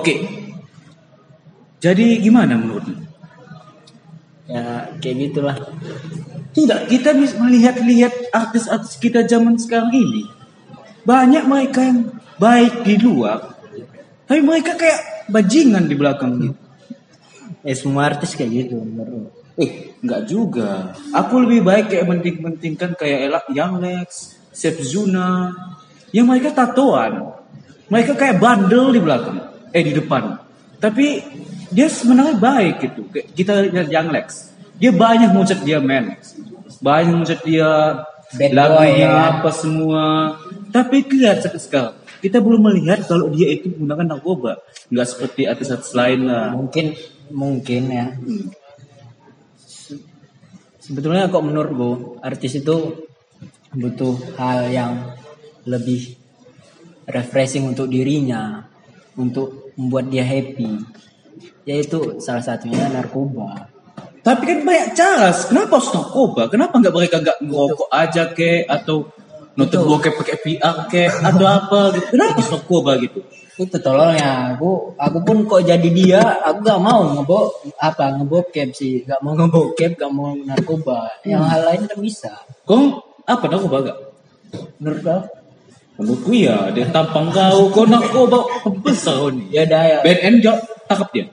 Oke. Jadi gimana menurutmu? Ya kayak gitulah. Tidak, kita bisa melihat-lihat artis-artis kita zaman sekarang ini. Banyak mereka yang baik di luar, tapi mereka kayak bajingan di belakang gitu. Eh semua artis kayak gitu menurut. Eh, enggak juga. Aku lebih baik kayak menting-mentingkan kayak Ella Young Lex, Sep Zuna. Yang mereka tatoan. Mereka kayak bandel di belakang. Eh, di depan. Tapi dia sebenarnya baik gitu. Kita lihat Young Lex. Dia banyak ngucap dia men. Banyak ngucap dia Bad lagunya boy, ya. apa semua. Tapi lihat sekarang. Kita belum melihat kalau dia itu menggunakan narkoba. Enggak seperti artis-artis lain lah. Mungkin mungkin ya. Sebetulnya kok menurutku artis itu butuh hal yang lebih refreshing untuk dirinya, untuk membuat dia happy. Yaitu salah satunya narkoba. Tapi kan banyak cara. Kenapa harus narkoba? Kenapa nggak mereka nggak ngerokok aja ke atau nonton bokep pakai VR ke atau apa gitu? Kenapa harus narkoba gitu? Itu tololnya aku aku pun kok jadi dia aku gak mau ngebo apa ngebokep sih gak mau ngebokep gak mau narkoba yang hal lain kan bisa Kau apa narkoba gak? menurut Menurutku ya, dia tampang kau, kau narkoba besar kau nih. ya udah ya BNN jauh tangkap dia.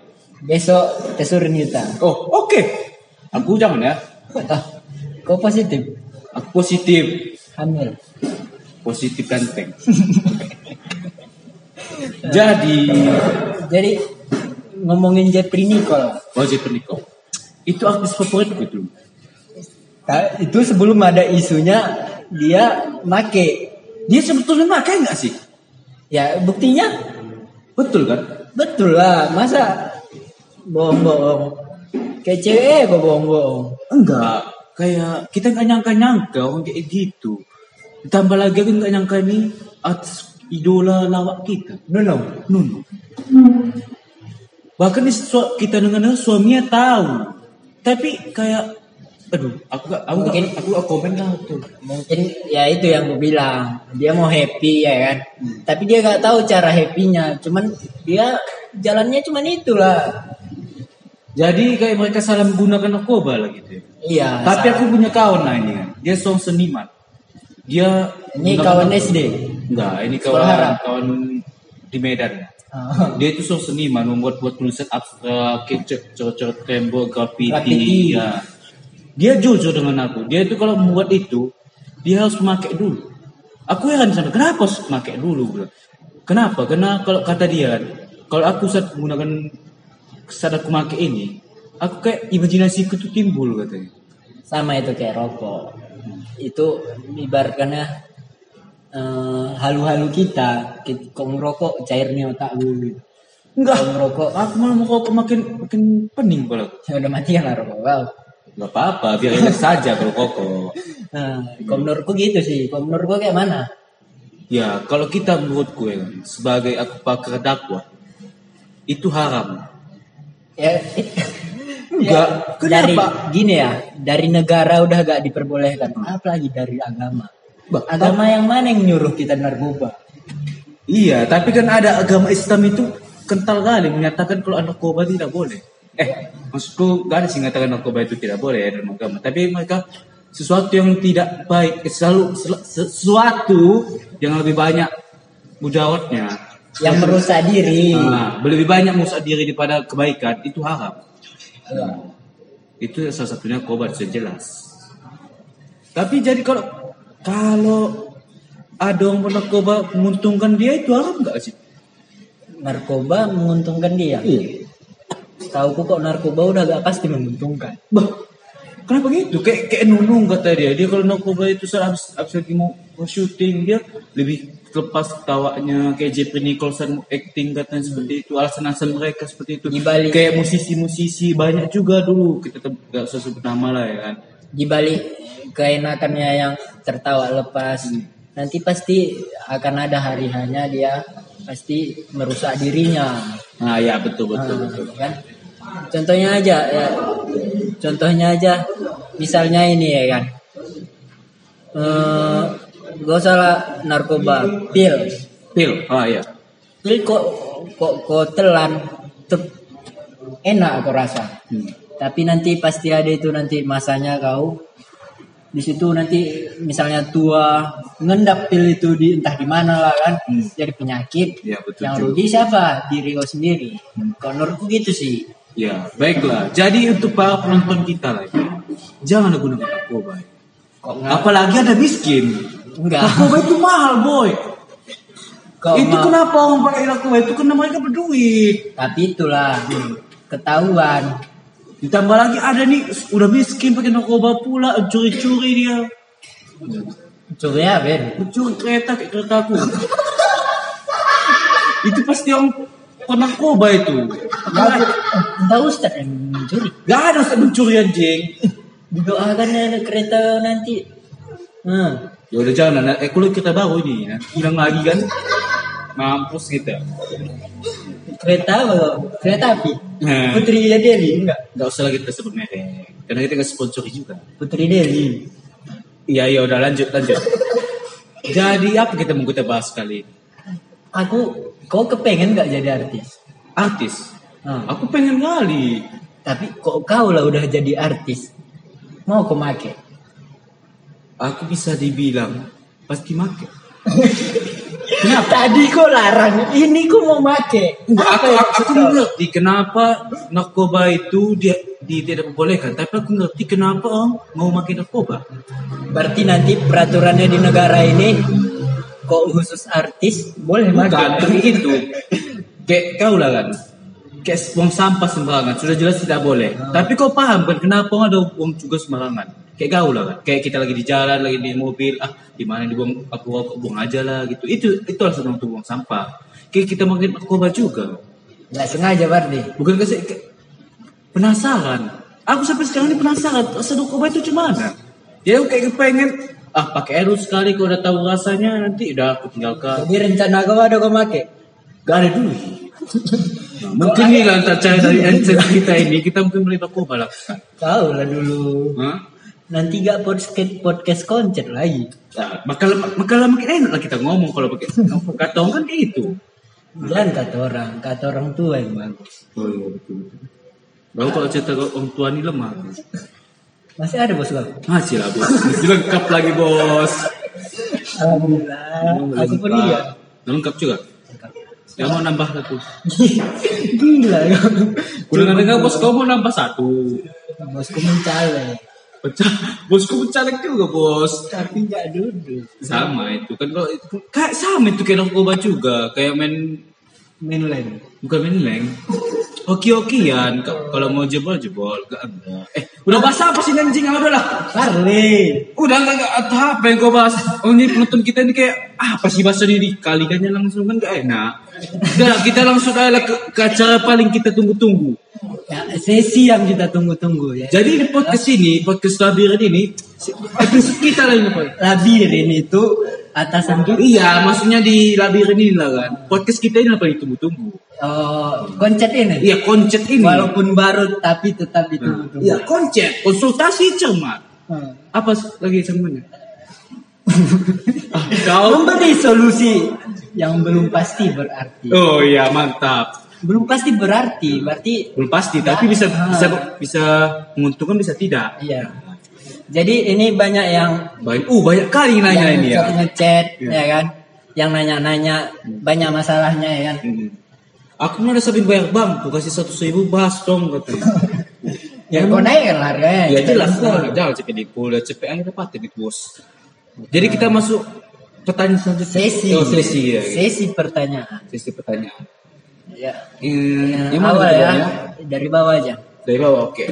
besok tesurin kita Oh, oke. Aku jangan ya. ah, kau positif Aku positif, hamil positif ganteng. Jadi, jadi ngomongin Jeffrey Nicole wajib pernikah. Itu artis favoritku itu. Nah, itu sebelum ada isunya dia make Dia sebetulnya makai nggak sih? ya buktinya Betul kan? betul lah masa bohong-bohong kayak cewek kok bohong-bohong Enggak, kayak kita nggak nyangka-nyangka orang kayak gitu. Ditambah lagi aku nggak nyangka ini artis idola lawak kita, Nuno Nuno. Bahkan di su- kita dengar suaminya tahu, tapi kayak, aduh, aku gak, aku Mungkin- gak, aku gak komen lah tuh. mungkin ya itu yang gue bilang dia mau happy ya kan tapi dia nggak tahu cara happynya cuman dia jalannya cuman itulah Jadi kayak mereka salah menggunakan narkoba lah gitu. ya. iya Tapi sa- aku punya kawan lah ini kan, dia seorang seniman. Dia ini kawan narkoba. SD Enggak, ini Sekolah kawan harap. kawan di Medan. Ah, Dia itu seorang seniman membuat buat tulisan abstrak, kayak coret-coret tembok, graffiti. Graffiti. Ya. Dia jujur dengan aku. Dia itu kalau membuat itu, dia harus memakai dulu. Aku heran sama kenapa harus memakai dulu? Bro? Kenapa? Karena kalau kata dia, kan, kalau aku saat menggunakan saat aku pakai ini, aku kayak imajinasiku tuh timbul katanya. sama itu kayak rokok itu ibaratkannya eh, halu-halu kita kita kok ngerokok cairnya otak lu gitu. Enggak, Kalau ngerokok aku malah mau rokok makin makin pening kalau ya udah matian lah rokok wow Gak apa-apa, biar relax saja kalau koko. nah kalau menurutku gitu sih kalau menurutku kayak mana Ya, kalau kita menurutku ya, kan, sebagai aku pakar dakwah, itu haram. ya Enggak, dari kenapa? gini ya dari negara udah gak diperbolehkan apalagi dari agama Bah, agama yang mana yang nyuruh kita narkoba Iya, tapi kan ada agama Islam itu kental kali menyatakan kalau narkoba tidak boleh. Eh, maksudku gak ada sih mengatakan narkoba itu tidak boleh ya dalam agama. Tapi mereka sesuatu yang tidak baik, selalu sel- sesuatu yang lebih banyak mudaratnya. yang merusak diri Nah, lebih banyak merusak diri daripada kebaikan itu haram. Itu salah satunya kobar sudah jelas. Tapi jadi kalau kalau ada orang bernarkoba menguntungkan dia itu haram nggak sih? narkoba menguntungkan dia Iya. Tahu kok narkoba udah gak pasti menguntungkan Bah, kenapa gitu? Kayak kayak nunung kata dia. Dia kalau narkoba itu saat habis, habis lagi mau, mau syuting dia lebih lepas ketawanya kayak Jeffrey Nicholson acting katanya seperti itu. Alasan-alasan mereka seperti itu. Di balik- kayak musisi-musisi banyak juga dulu. Kita tetap gak usah sebut nama lah ya kan? Di balik keenakannya yang tertawa lepas. Nanti pasti akan ada hari hanya dia pasti merusak dirinya. Nah ya betul betul Nah, betul. kan? Contohnya aja ya. Contohnya aja misalnya ini ya kan. Eh gak usah lah narkoba. Pil. Pil ah ya Tapi kok kok kok telan tetep enak aku rasa. Hmm. Tapi nanti pasti ada itu nanti masanya kau di situ nanti misalnya tua ngendap pil itu di entah di mana lah kan Hmm. jadi penyakit Ya, betul yang rugi siapa diri kau sendiri Hmm. kalau menurutku gitu sih Ya, baiklah. Jadi untuk para penonton kita lagi, jangan gunakan narkoba. Apalagi ada miskin. enggak Narkoba itu mahal, boy. kok itu mau- kenapa orang pakai narkoba itu karena mereka berduit. tapi itulah ketahuan Ditambah lagi ada nih udah miskin pakai narkoba pula, curi-curi dia. curi ya Ben Mencuri kereta kayak keretaku. itu pasti orang penarkoba itu. entah Ustaz yang mencuri Gak ada Ustaz mencuri anjing. didoakan ada kereta nanti hmm. Ya udah jangan, eh kalau kita baru ini, nah, hilang lagi kan, mampus kita. Kereta apa kok? kereta api Nah. Putri Deli enggak Gak usah lagi kita sebut merek, karena kita nggak sponsori juga. Putri Deli Iya iya udah lanjut lanjut. Jadi apa kita mau kita bahas kali ini? aku kau kepengen nggak jadi artis Artis. Hmm. Aku pengen kali. tapi kok kau lah udah jadi artis mau kau make Aku bisa dibilang pasti make. kenapa tadi kau larang ini kau mau make Enggak, aku, aku, aku ngerti kenapa narkoba itu dia, di, tidak diperbolehkan. Tapi aku ngerti kenapa orang mau makin narkoba. berarti nanti peraturannya di negara ini kok khusus artis boleh make Bukan, tapi itu. Kayak kau lah kan. Kayak buang sampah sembarangan. Sudah jelas tidak boleh. Tapi kau paham kan kenapa ada buang juga sembarangan. Kayak kau lah kan. Kayak kita lagi di jalan, lagi di mobil. Ah, di mana dibuang aku buang aja lah gitu. Itu itu alasan untuk buang sampah. Kayak kita makin narkoba juga. nggak sengaja berarti Bukan kasih penasaran. Aku sampai sekarang ini penasaran rasa narkoba itu gimana. Ya aku kayak pengen ah pakai air sekali kalau udah tahu rasanya nanti udah aku tinggalkan. jadi rencana kau ada kau make Gak ada duit. Nah, mungkin nih lah antara cara dari kita ini kita mungkin beli narkoba lah. tahu lah dulu Hah? Nanti gak podcast podcast konser lagi Nah, bakal bakal makin enak lah kita ngomong kalau pakai kata orang kan kayak gitu. jangan kata orang kata orang tua yang bagus Oh iya betul betul. Baru kalau cerita orang tua ini lemah. masih ada bos kau Masih lah bos. Masih lengkap lagi bos. alhamdulillah aku pun iya Lengkap juga. Yang mau nambah satu. gila kau Udah dengar bos kau mau nambah satu. bosku mencalek Pecah. Bosku pencalek juga bos. tapi nggak duduk Sama itu kan kalau itu kayak sama itu kayak narkoba juga kayak main mainland bukan main leng. Oki-okian Ka- kalau mau jebol jebol gak enggak. Eh udah bahas apa sih anjing udah lah. Harley Udah enggak enggak atau apa yang kau bahas? Oh ini penonton kita ini kayak apa sih bahasa ini kalikannya langsung kan gak enak. Udah kita langsung aja ke, ke acara paling kita tunggu-tunggu. ya, sesi yang kita tunggu-tunggu ya Jadi di podcast ini, podcast labirin ini, episode kita lah ini labirin itu atasan kita Iya, maksudnya di labirin ini lah kan. Podcast kita ini apa ditunggu-tunggu. oh, konsep ini Iya, konsep ini. walaupun baru tapi tetap ditunggu-tunggu Iya, konsep. Konsultasi cermat. Hmm. Apa lagi cermatnya? ah, kau. memberi solusi yang belum pasti berarti Oh iya, mantap. belum pasti berarti berarti Belum pasti, tapi bisa Ah. bisa bisa menguntungkan bisa tidak. iya jadi ini banyak yang Baik. Uh, banyak kali nanya ini ya. ngechat Iya. ya kan yang nanya-nanya banyak masalahnya ya kan Hmm. Aku mau ada sabin bayar bang, aku kasih satu ribu bahas dong katanya. ya kau naik kan harganya Ya jelas lah, jangan cepet dipul, udah cepet aja dapat gitu bos. Jadi kita masuk pertanyaan selanjutnya. sesi Oh, sesi ya. gitu. sesi pertanyaan Sesi pertanyaan. ya Hmm, gimana awal ya Bang, dari bawah aja Dari bawah, oke.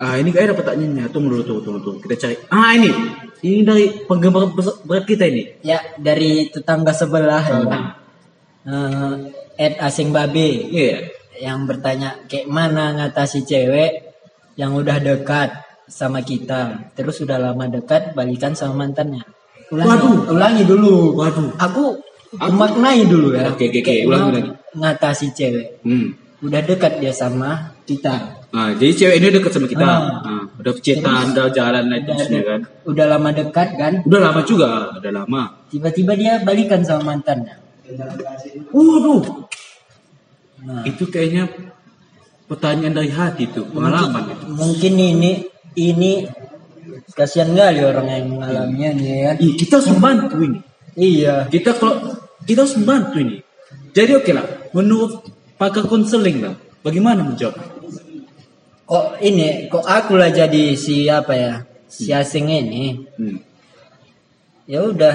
Ah ini kayaknya ada pertanyaannya. Tunggu dulu, tunggu, tunggu, tunggu. Kita cari. Ah ini, ini dari penggemar berat kita ini. ya dari tetangga sebelah Hmm. Eh, Ed asing babe Iya. yang bertanya kayak mana ngatasi cewek yang udah dekat sama kita terus udah lama dekat balikan sama mantannya ulangi Waduh. ulangi dulu Waduh. aku maknai dulu ya Oke, oke, oke. Kayak Ulangi, ulangi. ngatasi cewek Hmm. udah dekat dia sama kita Nah, jadi cewek ini dekat sama kita. Ah. Nah, udah cetan, udah jalan itu udah, kan. udah lama dekat kan Udah lama juga, udah lama. tiba-tiba dia balikan sama mantannya Waduh, Nah, itu kayaknya pertanyaan dari hati tuh, pengalaman itu. mungkin ini ini kasihan kali orang yang mengalaminya nih ya. Ih, kita harus membantu ini. Iya. Kita kalau kita harus membantu ini. Jadi oke lah, menurut pakar konseling lah, bagaimana menjawab? Kok ini kok aku lah jadi si apa ya? Si asing ini. Hmm. Ya udah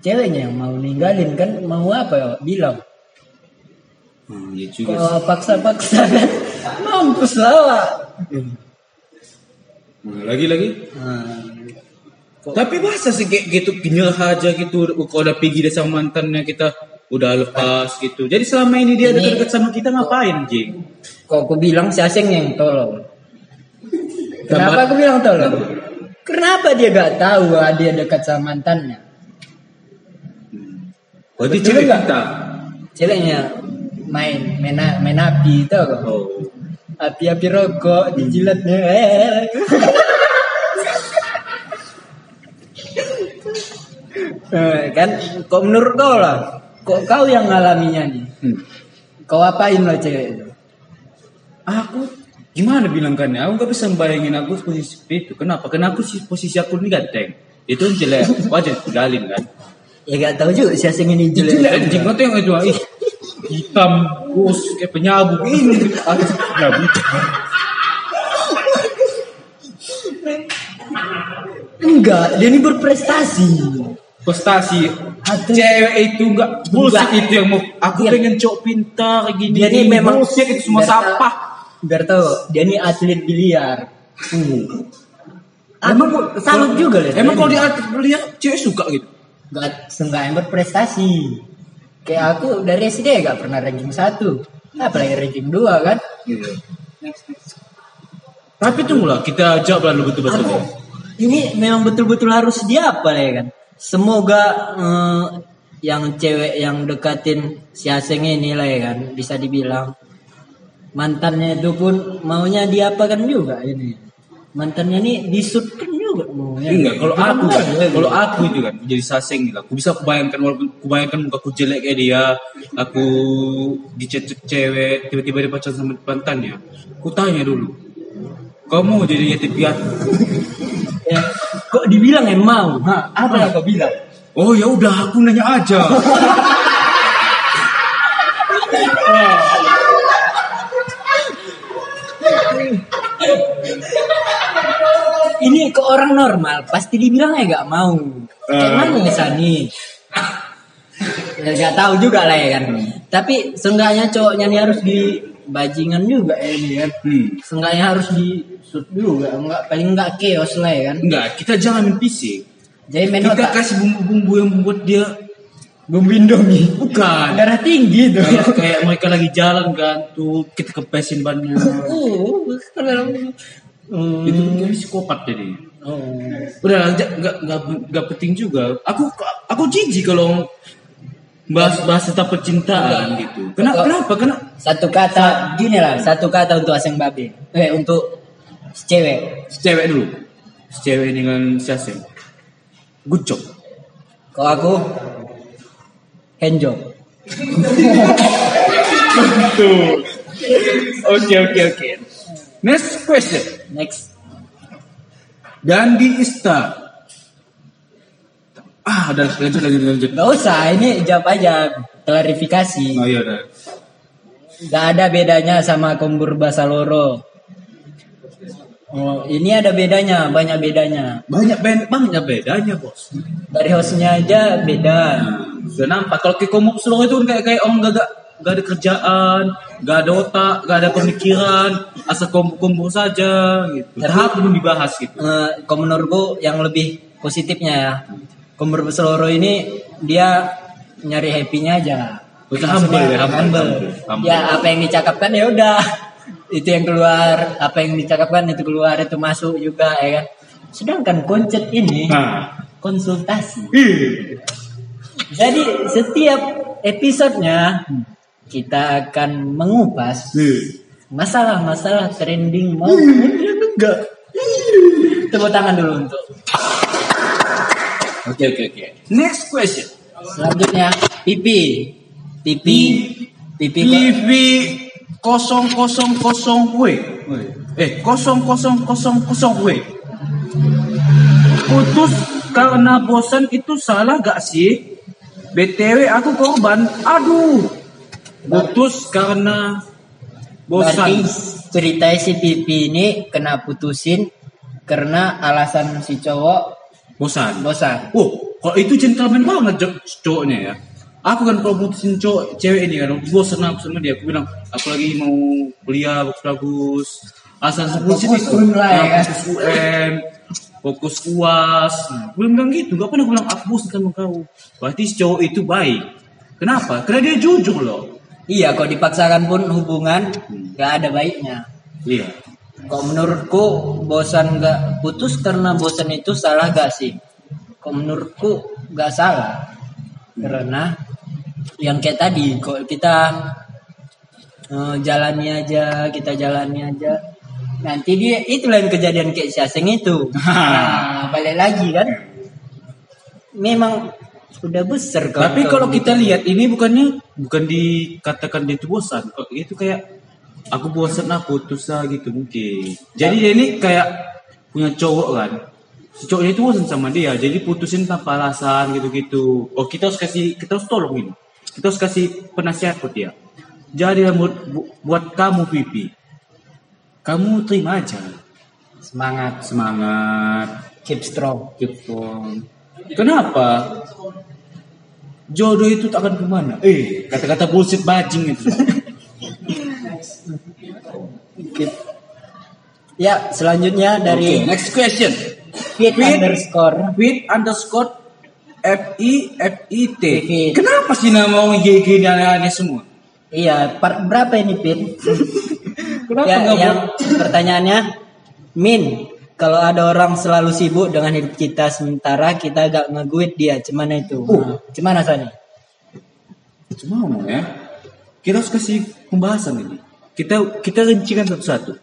ceweknya yang mau ninggalin kan mau apa ya bilang Hmm, ya juga. kalau paksa-paksa kan mampus lah Nah, lagi-lagi. nah, Tapi masa sih gitu kenyal aja gitu kalau udah pergi dia sama mantannya kita udah lepas gitu. Jadi selama ini dia dekat-dekat sama kita ngapain, Jing? kok aku bilang si asing yang tolong kenapa aku bilang tolong kenapa dia gak tahu bahwa dia dekat sama mantannya Berarti Betul cewek nggak? kita. ceweknya main main, main api tau gak? Oh. api-api rokok dijilatnya. Eh, kan kok menurut kau lah kok kau yang ngalaminya nih Hmm. kau apain lah cewek itu Aku gimana bilangkannya? Aku gak bisa bayangin aku posisi itu. Kenapa? Karena aku sih posisi aku ini ganteng. Itu jelek. Wajar tinggalin kan. ya gak tahu juga si asing ini jelek Jelek anjing. Kau yang itu ih, hitam, bus, kayak penyabu. Ini aku penyabu. enggak dia ini berprestasi Prestasi. Atau- Cewek itu enggak bullshit Enggak. itu yang mau. Aku Iya. pengen cowok pintar gini. dia ini memang bullshit itu semua biar sampah. biar tahu dia ini atlet biliar Emang Aku salut juga lihat Emang kalau ini. dia lihat cewek suka gitu. Gak seenggaknya berprestasi. Kayak aku dari SD gak pernah ranking satu. Apalagi ranking dua kan. Tapi tunggulah kita jawab lalu betul-betul. Ini memang betul-betul harus dia apa ya kan. Semoga eh, yang cewek yang dekatin si Aseng ini lah ya kan. Bisa dibilang. Mantannya itu pun maunya diapakan juga ini. Mantannya ini disutkan juga maunya. Enggak, kalau aku kan, Iya, kalau aku itu kan jadi saseng gitu. Aku bisa kubayangkan walaupun kubayangkan muka aku jelek kayak dia, aku dicecek cewek, tiba-tiba dia pacaran sama mantannya. Aku tanya dulu, kamu jadi yatim piatu? Ya, kok dibilang yang mau? Hah, apa yang kau bilang? Oh ya udah, aku nanya aja. ini ke orang normal pasti dibilang ya gak mau kayak Eh. mana nih Sani ya, gak tahu juga lah ya kan tapi seenggaknya cowoknya nih harus di bajingan juga ya ini kan Hmm. seenggaknya harus di shoot juga enggak paling enggak chaos lah ya kan Enggak, kita jangan main fisik. jadi main Kita otak kasih bumbu-bumbu yang membuat dia bumbu indomie bukan. darah tinggi tuh kayak, kayak mereka lagi jalan kan tuh kita kepesin bannya oh Hmm. itu kan psikopat jadi oh. udah nggak nggak nggak penting juga aku aku jijik kalau bahas bahas tentang percintaan gitu. Kenapa kenapa? Kenapa satu kata gini lah satu kata untuk asing babi eh untuk cewek. Cewek dulu. Cewek dengan si Aseng. Good job kalau aku handjob tuh. Oke oke oke. Next question. Next. Dandi Ista ah udah lanjut lanjut lanjut Gak usah, ini jawab aja klarifikasi. oh iya udah Gak ada bedanya sama kombur bahasa loro. Oh, ini ada bedanya, banyak bedanya. banyak banyak banyak bedanya bos Dari hostnya aja beda. Nah, sudah nampak kalau ke komuk seluruh itu kayak kayak orang gak, gak, gak ada kerjaan, gak ada otak, gak ada pemikiran, asal kumpul-kumpul saja gitu. Tahap belum dibahas gitu. Eh, kalau yang lebih positifnya ya, kombur bahasa loro ini dia nyari happy-nya aja. Betul, humble ya, humble, humble. Ya apa yang dicakapkan ya udah. Itu yang keluar, apa yang dicakapkan itu keluar, itu masuk juga ya kan. Sedangkan konsep ini Nah, konsultasi. ih, Jadi setiap episodenya kita akan mengupas ih. masalah-masalah trending maupun yang enggak. Tepuk tangan dulu untuk Oke oke oke. Next question. Selanjutnya pipi. Pipi. Pipi. kok- TV 000 W. Eh, 0000 W. Putus karena bosan itu salah gak sih? BTW aku korban. Aduh. Putus karena Berarti bosan. ceritanya si pipi ini kena putusin karena alasan si cowok Bosan. bosan. Oh, kalau itu gentleman banget cowoknya ya. Aku kan kalau putusin cowok cewek ini kan, bosan aku sama dia. Aku bilang, aku lagi mau kuliah bagus-bagus. Asal Fokus itu. Ya? Fokus UN, fokus uas. Aku bilang gitu, gak pernah aku bilang aku bosan sama kau. Berarti cowok itu baik. Kenapa? Karena dia jujur loh. Iya, kalau dipaksakan pun hubungan nggak ada baiknya. Iya. Kok menurutku bosan nggak putus karena bosan itu salah gak sih? Kok menurutku nggak salah karena yang kayak tadi kok kita eh, jalani aja kita jalani aja nanti dia itu lain kejadian kayak si Aseng itu nah, balik lagi kan memang udah besar kau- Tapi kalau gitu. kita lihat ini bukannya bukan dikatakan dia itu bosan. Itu kayak aku bosan lah putus lah gitu mungkin. Jadi dia ini kayak punya cowok kan. Si cowoknya itu bosan sama dia, jadi putusin tanpa alasan gitu-gitu. Oh kita harus kasih, kita harus tolong ini. Kita harus kasih penasihat buat dia. Jadi buat, buat kamu pipi, kamu terima aja. semangat Semangat, keep strong keep on. Kenapa? Jodoh itu tak akan ke mana. Eh, kata-kata bullshit bajing itu. Keep. ya selanjutnya dari Oke, next question. fit Fit. underscore Fit underscore F I F I T. Fit. Kenapa sih nama orang GG ini aneh-aneh semua? Iya, part berapa ini Pin? Kenapa ya, nggak yang pertanyaannya, Min, kalau ada orang selalu sibuk dengan hidup kita sementara kita gak ngeguit dia, cemana itu? Oh. Cemana Sani? Cuma ya. Kita harus kasih pembahasan ini. Kita kita rincikan satu-satu.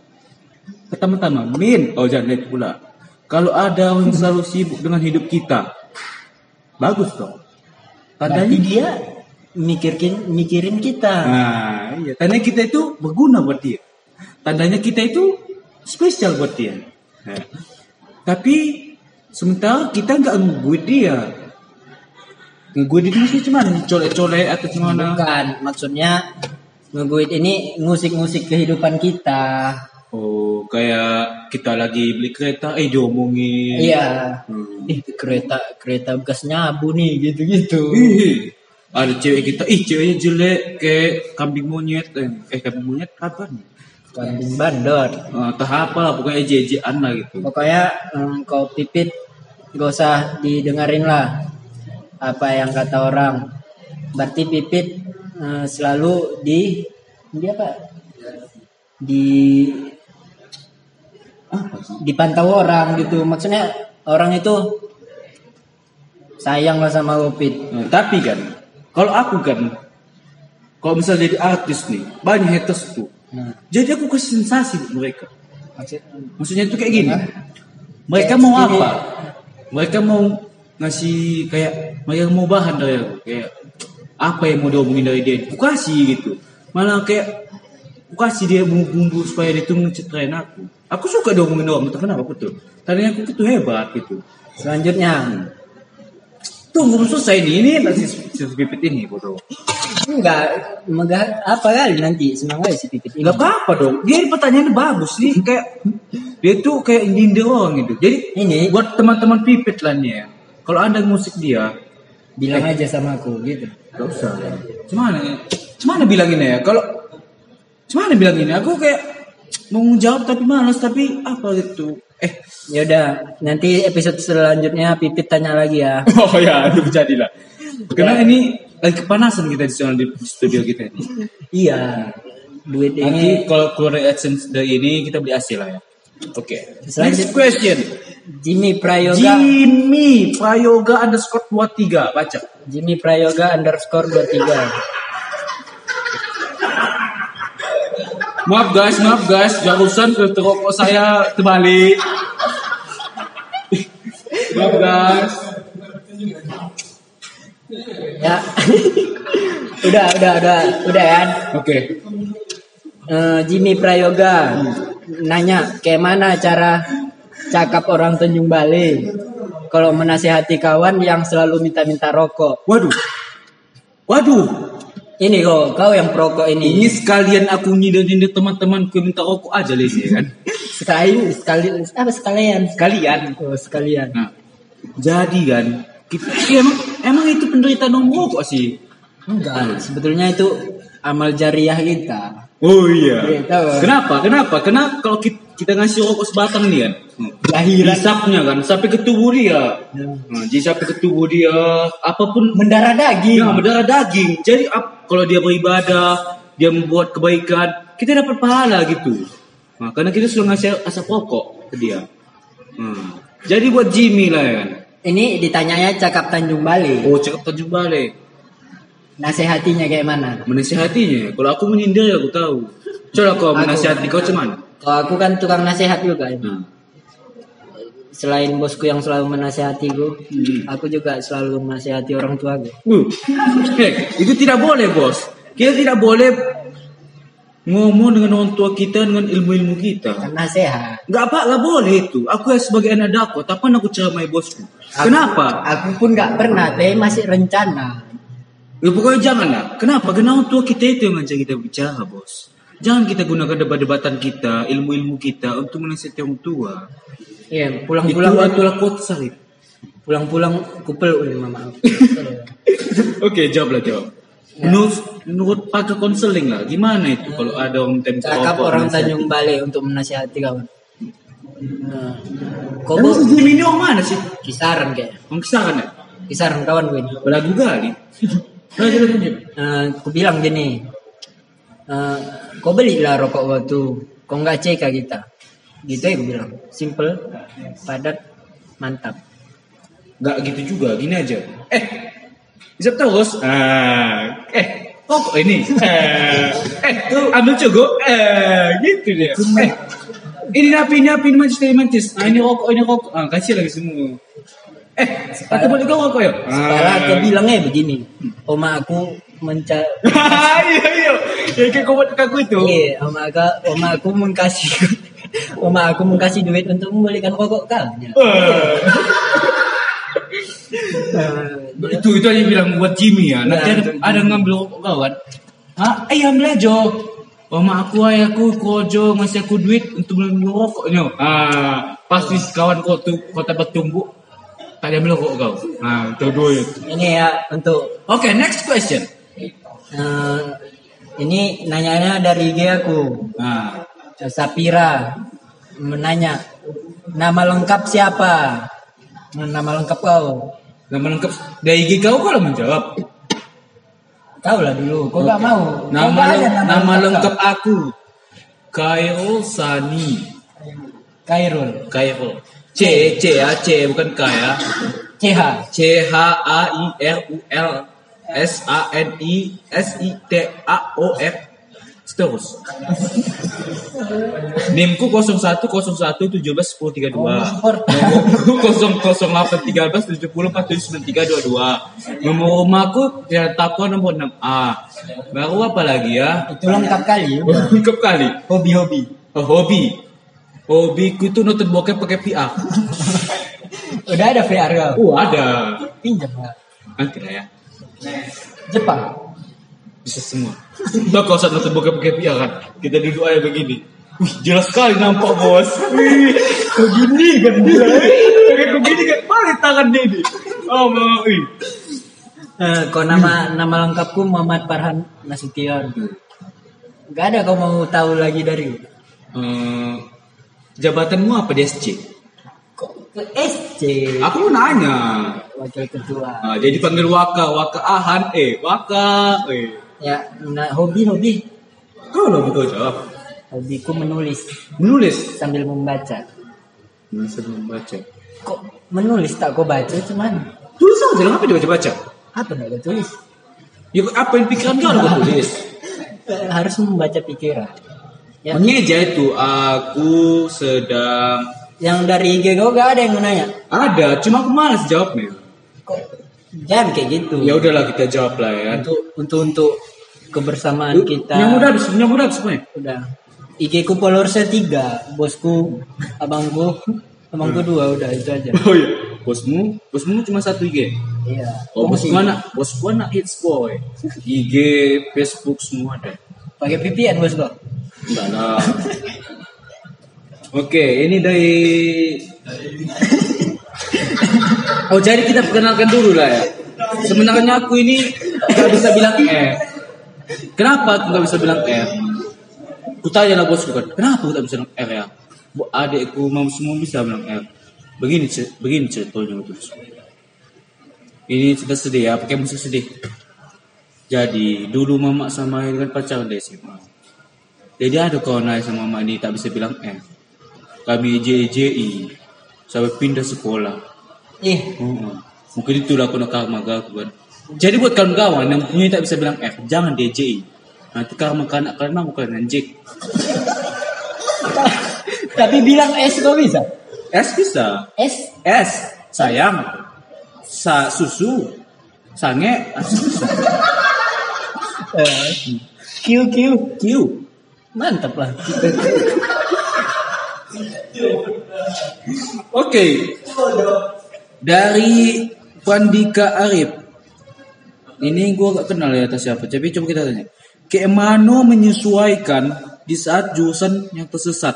Pertama-tama, Min. Oh jangan itu pula. Kalau ada orang yang selalu sibuk dengan hidup kita, bagus dong. Berarti Tandanya dia mikirin mikirin kita. Nah, iya. Tandanya kita itu berguna buat dia. Tandanya kita itu spesial buat dia. Nah, tapi sementara kita nggak ngeguit dia. Ngeguit itu mesti cuman colek-colek atau gimana? Bukan, maksudnya ngeguit ini ngusik-ngusik kehidupan kita. Oh, kayak kita lagi beli kereta, eh diomongin. Iya. Hmm. Ih, kereta kereta bekas nyabu nih gitu-gitu. Ih, ada cewek kita, ih ceweknya jelek kayak kambing monyet, eh, eh kambing monyet kapan? Kambing bandor. Uh, tahap apa lah, pokoknya jejean lah gitu. Pokoknya em, kau pipit gak usah didengerin lah apa yang kata orang. Berarti pipit eh, selalu di di apa? Di Apa sih? dipantau orang gitu. Maksudnya orang itu sayang lah sama pipit. Nah, tapi kan, kalau aku kan, kalau misalnya jadi artis nih, banyak haters tuh. Nah, Jadi aku kasih sensasi buat mereka. maksud- Maksudnya itu kayak gini. Hah? Mereka Kayak mau segini. apa? Mereka mau ngasih kayak mereka mau bahan dari aku kayak apa yang mau diomongin dari dia? Aku kasih gitu. Malah kayak aku kasih dia bumbu-bumbu supaya dia tuh ngecetrain aku. Aku suka diomongin orang entah kenapa betul. Tadinya aku itu hebat gitu. Selanjutnya tunggu belum selesai nih. Ini masih si pipit ini bodoh enggak megah apa kali nanti? Semangat si pipit. nggak apa-apa dong. Dia pertanyaannya bagus nih. Kayak dia tuh kayak nyindir orang gitu. Jadi Ini. buat teman-teman pipit lah nih ya. Kalau anda musik dia bilang aja sama aku gitu. Gak usah. Cemana ya? Cemana bilanginnya ya? Kalau cemana bilanginnya? Aku kayak mau jawab tapi malas tapi apa gitu. Eh, Ya udah, nanti episode selanjutnya Pipit tanya lagi ya. oh ya, itu jadilah. Karena ini lagi kepanasan kita di sana di studio kita ini. iya. Duit Nanti ini kalau keluar AdSense dari ini kita beli AC lah ya. Oke. Selanjut- Next question. Jimmy Prayoga. Jimmy Prayoga underscore 23 baca. Jimmy Prayoga underscore 23. Maaf guys, maaf guys, barusan filter rokok saya terbalik. maaf guys. Ya. udah, udah, udah, udah kan. Oke. Eh, Jimmy Prayoga nanya kayak mana cara cakap orang Tanjung Balai kalau menasihati kawan yang selalu minta-minta rokok. Waduh. Waduh. Ini kok kau yang perokok Ini ini. sekalian aku nyindir-nyindir teman-temanku yang minta rokok aja les ya kan. Sekali sekali apa sekalian? Sekalian. Oh, sekalian. Nah, jadi kan kita emang emang itu penderita nomor rokok sih. Enggak, sebetulnya itu amal jariah kita. Oh iya. Iya. Kenapa? Kenapa? Kenapa kalau kita, kita ngasih rokok sebatang nih kan? Lahiran Hisapnya kan sampai ke tubuh dia. Ya. Nah, jadi sampai ke tubuh dia apa pun mendarah daging. Ya, berdarah daging. Jadi ap- kalau dia beribadah, dia membuat kebaikan, kita dapat pahala gitu. Nah, karena kita sudah ngasih asap rokok ke dia. Hmm. Jadi buat Jimmy lah ya kan. Ini ditanyanya cakap Tanjung Bali. Oh, cakap Tanjung balik. Nasihatinya kayak mana? Menasihatinya. Kalau aku menyindir aku tahu. Coba kau menasihati kau cuman. Kalau aku kan tukang nasihat juga. Nah. Selain bosku yang selalu menasihatiku, Hmm. aku juga selalu menasihati orang tuaku. Uh, eh, itu tidak boleh bos. Kita tidak boleh ngomong dengan orang tua kita dengan ilmu-ilmu kita. Kan nasihat. Nggak apa, nggak boleh itu. Aku ya sebagai anak dakwah, tapi aku ceramai bosku. Kenapa? Aku pun nggak pernah, tapi masih rencana. Ya pokoknya jangan lah. Kenapa? Karena orang tua kita itu yang ngajak kita bicara, bos. Jangan kita gunakan debat-debatan kita, ilmu-ilmu kita untuk menasihati orang tua. Iya, Itu pulang-pulang adalah quote Salib. pulang-pulang kupel oleh mama. Oke, jawab lah jawab. Menurut, menurut pakar konseling lah, gimana itu kalau ada orang tempat Cakap orang Tanjung Balai untuk menasihati kawan. Nah, kau Jimmy ini orang mana sih? kisaran kayak Orang kisaran ya? kisaran kawan gue ini. Belagu kali. Nah, jadi lanjut. Eh, aku bilang gini, eh, kau belilah rokok waktu, kau nggak cek kita. Gitu ya aku bilang, simple, padat, mantap. Nggak gitu juga, gini aja. Eh, bisa terus. Ah, eh, rokok ini. Eh, eh, ambil cukup. Eh, gitu dia. Eh, ini napi, ini napi, ini mancis, ini mancis. Ah, ini rokok, ini rokok. Ah, kasih lagi semua. Eh, atau balik kau rokok ya? Sekarang aku bilangnya begini, oma aku menca Ah, iya, iya. Ya, kayak kau buat aku itu. Iya, oma aku, oma aku mengkasih oma aku mengkasih duit untuk membelikan rokok kau. Ya. Eh, itu itu aja bilang buat Jimmy ya. Nanti Ya, ada, ada ngambil rokok kawan. Hah? Eh ambil aja. Oh mak aku ayahku kojo ngasih aku duit untuk beli rokoknya. Ah, pasti kawan kau tuh kau dapat tumbuh. Tak ambil rokok kau. Ah, itu duit. Ini ya untuk Oke, next question. eh, ini nanyanya dari IG aku. Nah, Sapira menanya nama lengkap siapa? Nama lengkap kau. nama lengkap dari IG kau kalau menjawab. Tahu lah dulu. Kau gak mau. Kau Nama leng- nama lengkap kau. aku Khairul Sani. Kairul. Khairul. C C ya C bukan K ya. CH. C H A I R U L S A N I S I T A O R terus. NIMku 01 01 17 10 32. Nomorku 008 13 70 47 93 22. Nomor rumahku ya Tapo nomor 6A. Baru apa lagi ya? Itu lengkap kali. Lengkap kali. Hobi-hobi. Oh, hobi. Hobiku tuh nonton bokep pakai VR. Udah ada VR kau. Oh, ada. Pinjam nggak? Nanti lah ya. Jepang. Bisa semua. Nah, kalau saat nonton bokep VR kan, kita duduk aja begini. Wih, jelas sekali nampak bos. Wih, begini kan dia. Kayak begini kan, balik tangan dia ini. Oh, mau. Wih. Eh, kau nama nama lengkapku Muhammad Farhan Nasution. Gak ada kau mau tahu lagi dari Eh, jabatanmu apa di SC? kok ke SC Aku mau nanya. wakil ketua. Ah, jadi panggil Waka, Waka Ahan, eh, Waka, eh. Ya, nah hobi hobi Kau lo betul jawab. hobiku menulis Menulis. sambil membaca. Menulis dan membaca. Kok menulis tak kau baca cuman Tulis aja, kenapa dibaca-baca? apa nak kau tulis? Ya apa yang pikiran kau lo tulis? Harus membaca pikiran. Ya, Mengeja itu aku sedang yang dari IG kau gak ada yang menanya. ada, cuma aku malas jawabnya. Kok jangan kayak gitu Ya udahlah kita jawab lah ya. untuk untuk untuk kebersamaan kita Yang muda habis, yang muda habis udah IG ku followersnya tiga bosku abangku abangku dua udah itu aja Oh iya. Bosmu, bosmu cuma satu IG. iya Oh, bosku anak, bosku anak hits boy. IG, Facebook semua ada. pakai VPN bosku Enggak lah. Oke, ini dari Oh, jadi kita perkenalkan dulu lah ya. Sebenarnya aku ini nggak bisa bilang R. Kenapa aku nggak bisa bilang R? Ku tanya lah bosku kan, kenapa aku tak bisa bilang R ya? Bu, adikku mau semua bisa bilang R. Begini, begini ceritanya terus. Ini cerita sedih ya, pakai musik sedih. Jadi dulu mama sama kan pacaran dari SMA. Jadi ada kawan sama mama ini tak bisa bilang R. Kami JJI sampai pindah sekolah. Ih Oh, Mungkin itu lah aku nak karma aku kan. Jadi buat kawan-kawan yang punya tak bisa bilang F, jangan DJI. Nanti karma kanak karena bukan anjing. tapi bilang S kok bisa S bisa. S S sayang. Sa susu. Sange eh, Q Q Q. mantap lah Oke. Dari Pandika Arif. Ini gua gak kenal ya atas siapa. Tapi coba kita tanya. Kayak mana menyesuaikan di saat jurusan yang tersesat?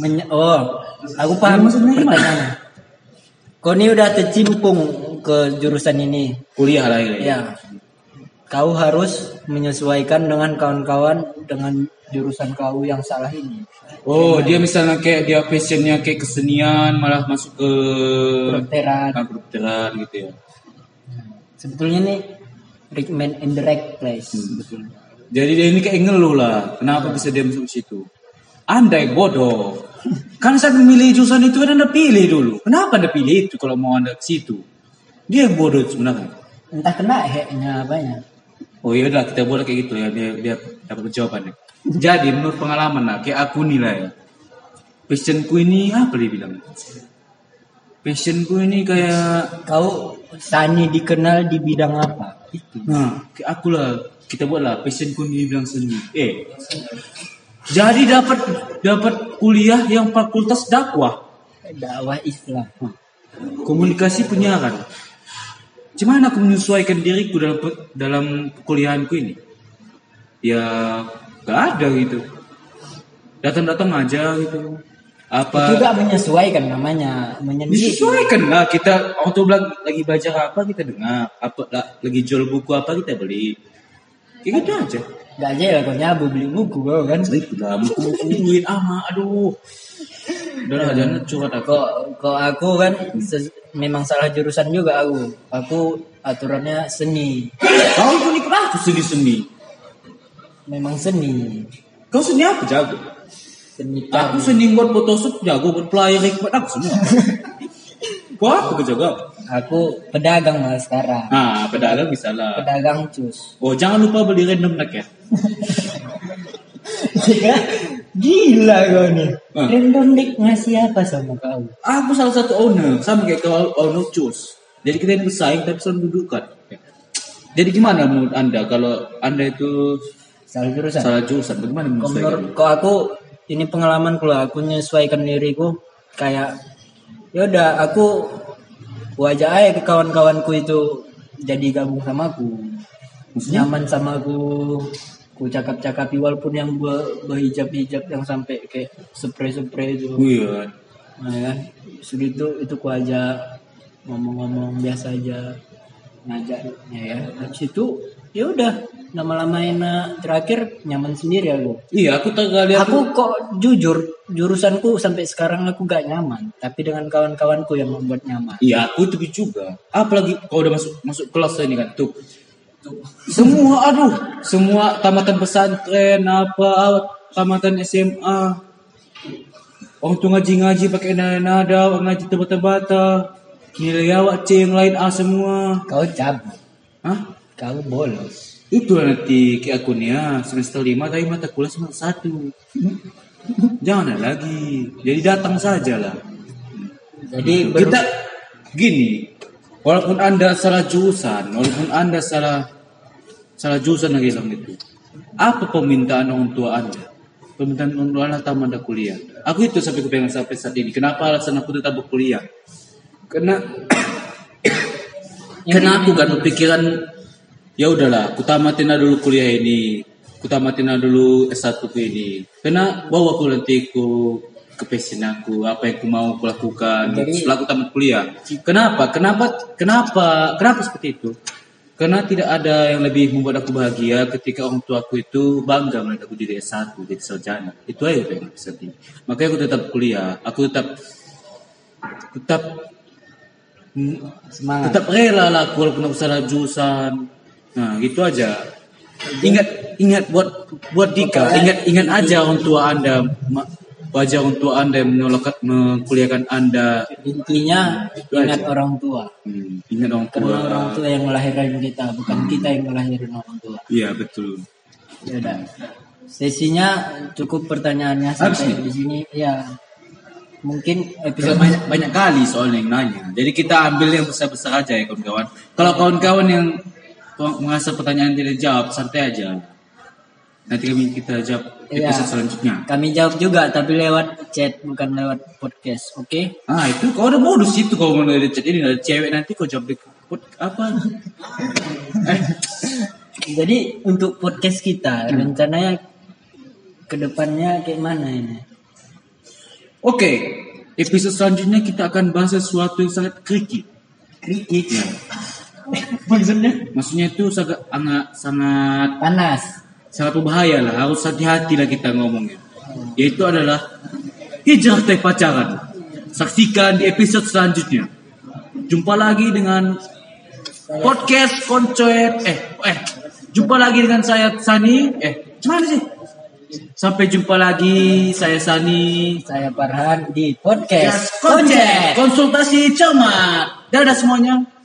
Menye- oh aku paham Maksudnya gimana? kau ini udah tercimpung ke jurusan ini Kuliah lah ini. ya kau harus menyesuaikan dengan kawan-kawan dengan jurusan kau yang salah ini Oh, dia misalnya kayak dia passionnya kayak kesenian, malah masuk ke kedokteran Nah, kedokteran gitu ya. sebetulnya nih rich man in the right place Betul. Jadi dia ini kayak ngeluh lah, kenapa bisa dia masuk ke situ? Andai bodoh. Kan saat memilih jurusan itu kan anda pilih dulu. Kenapa anda pilih itu kalau mau anda ke situ? Dia bodoh sebenarnya. entah kena heknya apanya Oh iya udah kita boleh kayak gitu ya biar biar dapat jawabannya. Jadi menurut pengalaman lah kayak aku nih lah ya. Passionku ini apa dia bilang? Passionku ini kayak kau Sani dikenal di bidang apa itu Nah, kayak aku lah, kita buat lah passionku ini bilang seni. Eh, jadi dapat dapat kuliah yang fakultas dakwah, dakwah Islam komunikasi penyiaran. Gimana aku menyesuaikan diriku dalam dalam kuliahanku ini? Ya, gak ada gitu. Datang-datang aja gitu. itu Apa gak menyesuaikan namanya menyendiri. Disesuaikan lah. Kita auto bilang lagi baca apa kita dengar? Apa lah, lagi jual buku apa kita beli? Kayak gitu aja. Gak aja lah kau nyabu beli buku kau kan? Itu lah buku duit. Ama aduh. Udah lah jangan curhat aku. Kok kok aku kan memang salah jurusan juga aku aku aturannya seni. Kau itu nih kenapa seni seni memang seni. Kau seni apa jago? Seni aku seni buat photoshoot jago buat player buat aku semua. Kau apa kau jago? Aku pedagang malah sekarang. Ah pedagang bisa lah. Pedagang cus. Oh jangan lupa beli random deck ya gila kau nih Ah. random deck ngasih apa sama kau Aku salah satu owner, sama kayak kau owner cus. Jadi kita ini bersaing tapi selalu mendudukan. Jadi gimana menurut anda kalau anda itu salah jurusan salah jurusan? Bagaimana menyesuaikan? menurut kok aku ini pengalaman lah aku menyesuaikan diriku kayak ya udah aku wajah aja ke kawan-kawanku itu jadi gabung sama aku Maksudnya? nyaman sama aku ku cakap-cakapi walaupun yang be- berhijab-hijab yang sampai kayak spray-spray itu Iya. nah, kan sudah itu itu ku aja ngomong-ngomong biasa aja ngajaknya ya habis itu ya udah lama-lama enak terakhir nyaman sendiri aku Iya, aku tak lihat. aku kok jujur jurusanku sampai sekarang aku gak nyaman tapi dengan kawan-kawanku yang membuat nyaman Iya, aku itu juga. Apalagi kau udah masuk masuk kelas ini kan tuh. Semua aduh, semua tamatan pesantren apa tamatan SMA. Orang tuh ngaji-ngaji pakai nada-nada, orang ngaji tebata-bata. Nilai awak C yang lain A semua. kau cabut Hah? kau bolos Itu nanti kayak aku nih ya, semester 5 tapi mata kuliah semester 1. Jangan lagi. Jadi datang saja lah. jadi Kita gini, Walaupun anda salah jurusan, walaupun anda salah salah jurusan lagi bilang itu. Apa permintaan orang tua anda? Permintaan orang tua anda tamat anda kuliah. Aku itu sampai kepengen sampai saat ini. Kenapa alasan aku tetap berkuliah? Karena karena aku kan berpikiran ya udahlah, aku tamatin dulu kuliah ini, aku tamatin dulu S1 ku ini. Karena bawa aku nanti ku ke passion aku, apa yang aku mau aku lakukan Jadi- setelah aku tamat kuliah. Kenapa? Kenapa? Kenapa? Kenapa seperti itu? Karena tidak ada yang lebih membuat aku bahagia ketika orang tua aku itu bangga melihat aku jadi S1, jadi sarjana. Itu aja yang aku sedih. Makanya aku tetap kuliah, aku tetap tetap Semangat. tetap rela lah aku walaupun aku salah jurusan. Nah gitu aja. Ingat ingat buat buat Dika. Ingat ingat aja orang tua anda wajah tua anda yang menolak mengkuliahkan anda. Intinya ingat orang tua. Hmm, ingat orang tua. Karena orang tua yang melahirkan kita, bukan kita yang melahirkan orang tua. iya betul. Ya udah. Sesinya cukup pertanyaannya sampai di sini. Ya. Mungkin episode banyak banyak kali soalnya yang nanya. Jadi kita ambil yang besar besar aja ya kawan-kawan. Kalau kawan-kawan yang merasa pertanyaan tidak jawab santai aja. Nanti kami kita jawab Iya. episode selanjutnya kami jawab juga tapi lewat chat bukan lewat podcast. Oke? Ah itu kau ada modus itu kau mau dari chat ini ada cewek nanti kau jawab di pod- apa? eh, Jadi untuk podcast kita rencananya ke depannya kayak mana ini? Oke, episode selanjutnya kita akan bahas sesuatu yang sangat. Kritik. Ya. Maksudnya? Maksudnya itu sangat sangat Panas. Sangat berbahaya lah. Harus hati-hati lah kita ngomongnya. Yaitu adalah hijrah teh pacaran. Saksikan di episode selanjutnya. Jumpa lagi dengan podcast koncoet. Eh, eh, jumpa lagi dengan saya Sani. Eh, gimana sih? Sampai jumpa lagi, saya Sani. Saya Farhan di podcast Konsultasi cermat. Dadah semuanya.